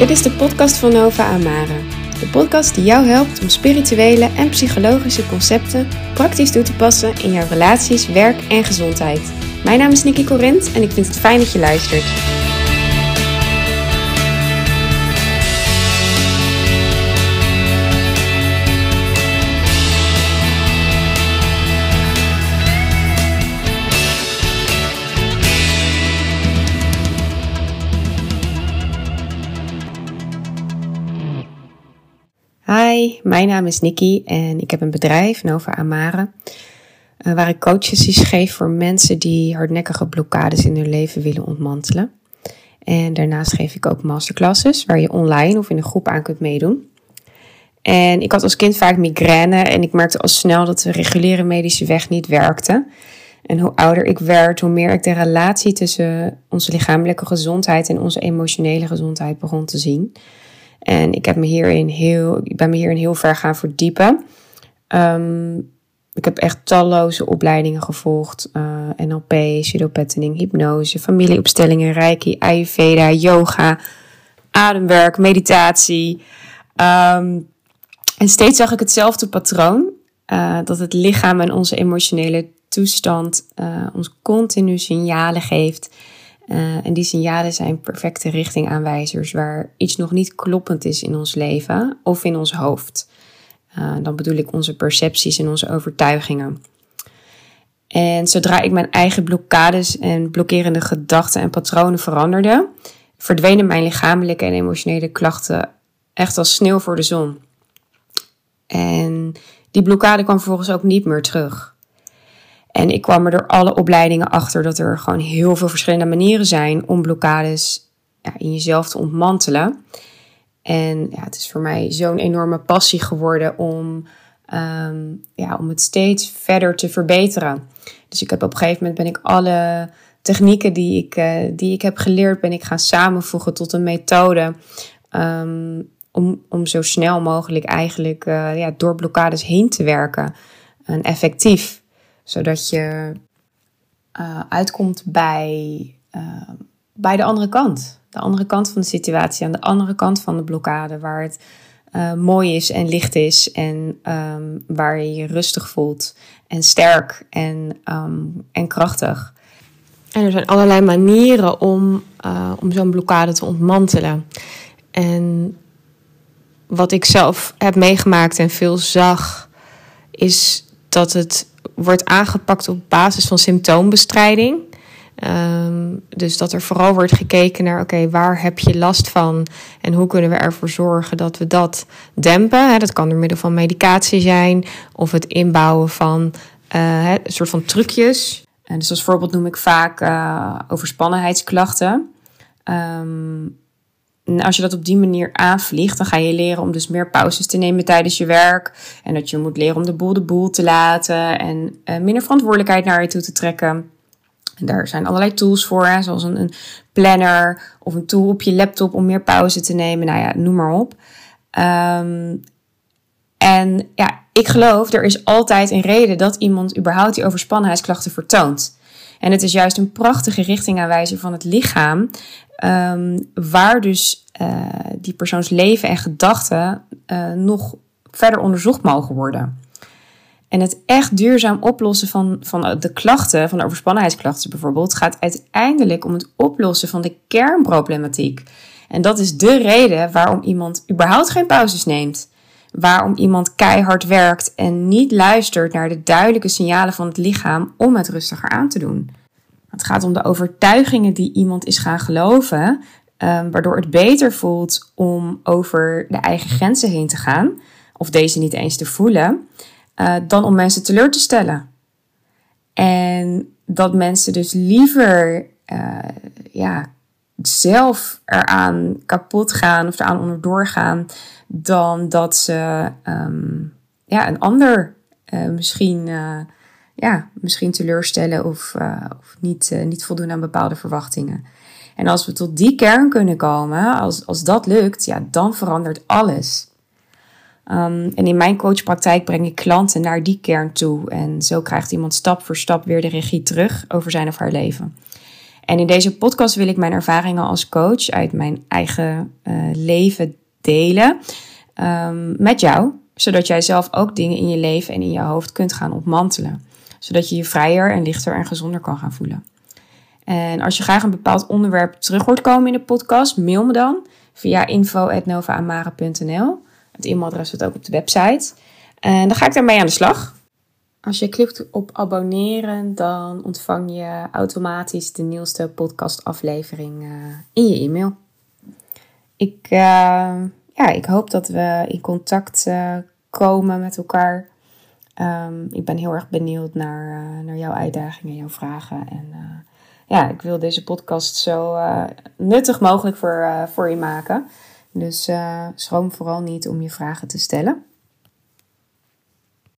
Dit is de podcast van Nova Amara. De podcast die jou helpt om spirituele en psychologische concepten praktisch toe te passen in jouw relaties, werk en gezondheid. Mijn naam is Nikki Corint en ik vind het fijn dat je luistert. Hi, mijn naam is Nikki en ik heb een bedrijf, Nova Amare, eh, waar ik coaches geef voor mensen die hardnekkige blokkades in hun leven willen ontmantelen. En daarnaast geef ik ook masterclasses waar je online of in een groep aan kunt meedoen. En ik had als kind vaak migraine en ik merkte al snel dat de reguliere medische weg niet werkte. En hoe ouder ik werd, hoe meer ik de relatie tussen onze lichamelijke gezondheid en onze emotionele gezondheid begon te zien. En ik, heb me hierin heel, ik ben me hierin heel ver gaan verdiepen. Um, ik heb echt talloze opleidingen gevolgd. Uh, NLP, pseudopatterning, hypnose, familieopstellingen, reiki, ayurveda, yoga, ademwerk, meditatie. Um, en steeds zag ik hetzelfde patroon. Uh, dat het lichaam en onze emotionele toestand uh, ons continu signalen geeft uh, en die signalen zijn perfecte richtingaanwijzers waar iets nog niet kloppend is in ons leven of in ons hoofd. Uh, dan bedoel ik onze percepties en onze overtuigingen. En zodra ik mijn eigen blokkades en blokkerende gedachten en patronen veranderde, verdwenen mijn lichamelijke en emotionele klachten echt als sneeuw voor de zon. En die blokkade kwam vervolgens ook niet meer terug. En ik kwam er door alle opleidingen achter dat er gewoon heel veel verschillende manieren zijn om blokkades ja, in jezelf te ontmantelen. En ja, het is voor mij zo'n enorme passie geworden om, um, ja, om het steeds verder te verbeteren. Dus ik heb op een gegeven moment ben ik alle technieken die ik, uh, die ik heb geleerd, ben ik gaan samenvoegen tot een methode. Um, om, om zo snel mogelijk eigenlijk uh, ja, door blokkades heen te werken. En effectief zodat je uh, uitkomt bij, uh, bij de andere kant. De andere kant van de situatie, aan de andere kant van de blokkade, waar het uh, mooi is en licht is en um, waar je je rustig voelt en sterk en, um, en krachtig. En er zijn allerlei manieren om, om zo'n blokkade te ontmantelen. En wat ik zelf heb meegemaakt en veel zag, is dat het wordt aangepakt op basis van symptoombestrijding. Um, dus dat er vooral wordt gekeken naar, oké, waar heb je last van en hoe kunnen we ervoor zorgen dat we dat dempen. Dat kan door middel van medicatie zijn of het inbouwen van uh, een soort van trucjes. En dus als voorbeeld noem ik vaak uh, overspannenheidsklachten. Um, als je dat op die manier aanvliegt, dan ga je leren om dus meer pauzes te nemen tijdens je werk. En dat je moet leren om de boel de boel te laten en uh, minder verantwoordelijkheid naar je toe te trekken. En daar zijn allerlei tools voor, hè, zoals een, een, planner of een tool op je laptop om meer pauze te nemen. Nou ja, noem maar op. Um, en ja, ik geloof, er is altijd een reden dat iemand überhaupt die overspannenheidsklachten vertoont. En het is juist een prachtige richtingaanwijzer van het lichaam, um, waar dus uh, die persoons leven en gedachten uh, nog verder onderzocht mogen worden. En het echt duurzaam oplossen van, van de klachten, van de overspannenheidsklachten bijvoorbeeld, gaat uiteindelijk om het oplossen van de kernproblematiek. En dat is de reden waarom iemand überhaupt geen pauzes neemt. Waarom iemand keihard werkt en niet luistert naar de duidelijke signalen van het lichaam om het rustiger aan te doen. Het gaat om de overtuigingen die iemand is gaan geloven, um, waardoor het beter voelt om over de eigen grenzen heen te gaan, of deze niet eens te voelen, uh, dan om mensen teleur te stellen. En dat mensen dus liever uh, ja, zelf eraan kapot gaan of eraan onderdoor gaan, dan dat ze um, ja, een ander uh, misschien ja, misschien teleurstellen of, uh, of niet, uh, niet voldoen aan bepaalde verwachtingen. En als we tot die kern kunnen komen, als, als dat lukt, ja, dan verandert alles. Um, en in mijn coachpraktijk breng ik klanten naar die kern toe. En zo krijgt iemand stap voor stap weer de regie terug over zijn of haar leven. En in deze podcast wil ik mijn ervaringen als coach uit mijn eigen leven delen um, met jou, zodat jij zelf ook dingen in je leven en in je hoofd kunt gaan ontmantelen, zodat je je vrijer en lichter en gezonder kan gaan voelen. En als je graag een bepaald onderwerp terug hoort komen in de podcast, mail me dan via info.novaamare.nl. Het e-mailadres staat ook op de website. En dan ga ik daarmee aan de slag. Als je klikt op abonneren, dan ontvang je automatisch de nieuwste podcastaflevering uh, in je e-mail. Ik, uh, ja, ik hoop dat we in contact uh, komen met elkaar. Um, ik ben heel erg benieuwd naar, naar jouw uitdagingen, jouw vragen. En ja, ik wil deze podcast zo uh, nuttig mogelijk voor, voor je maken. Dus schroom vooral niet om je vragen te stellen.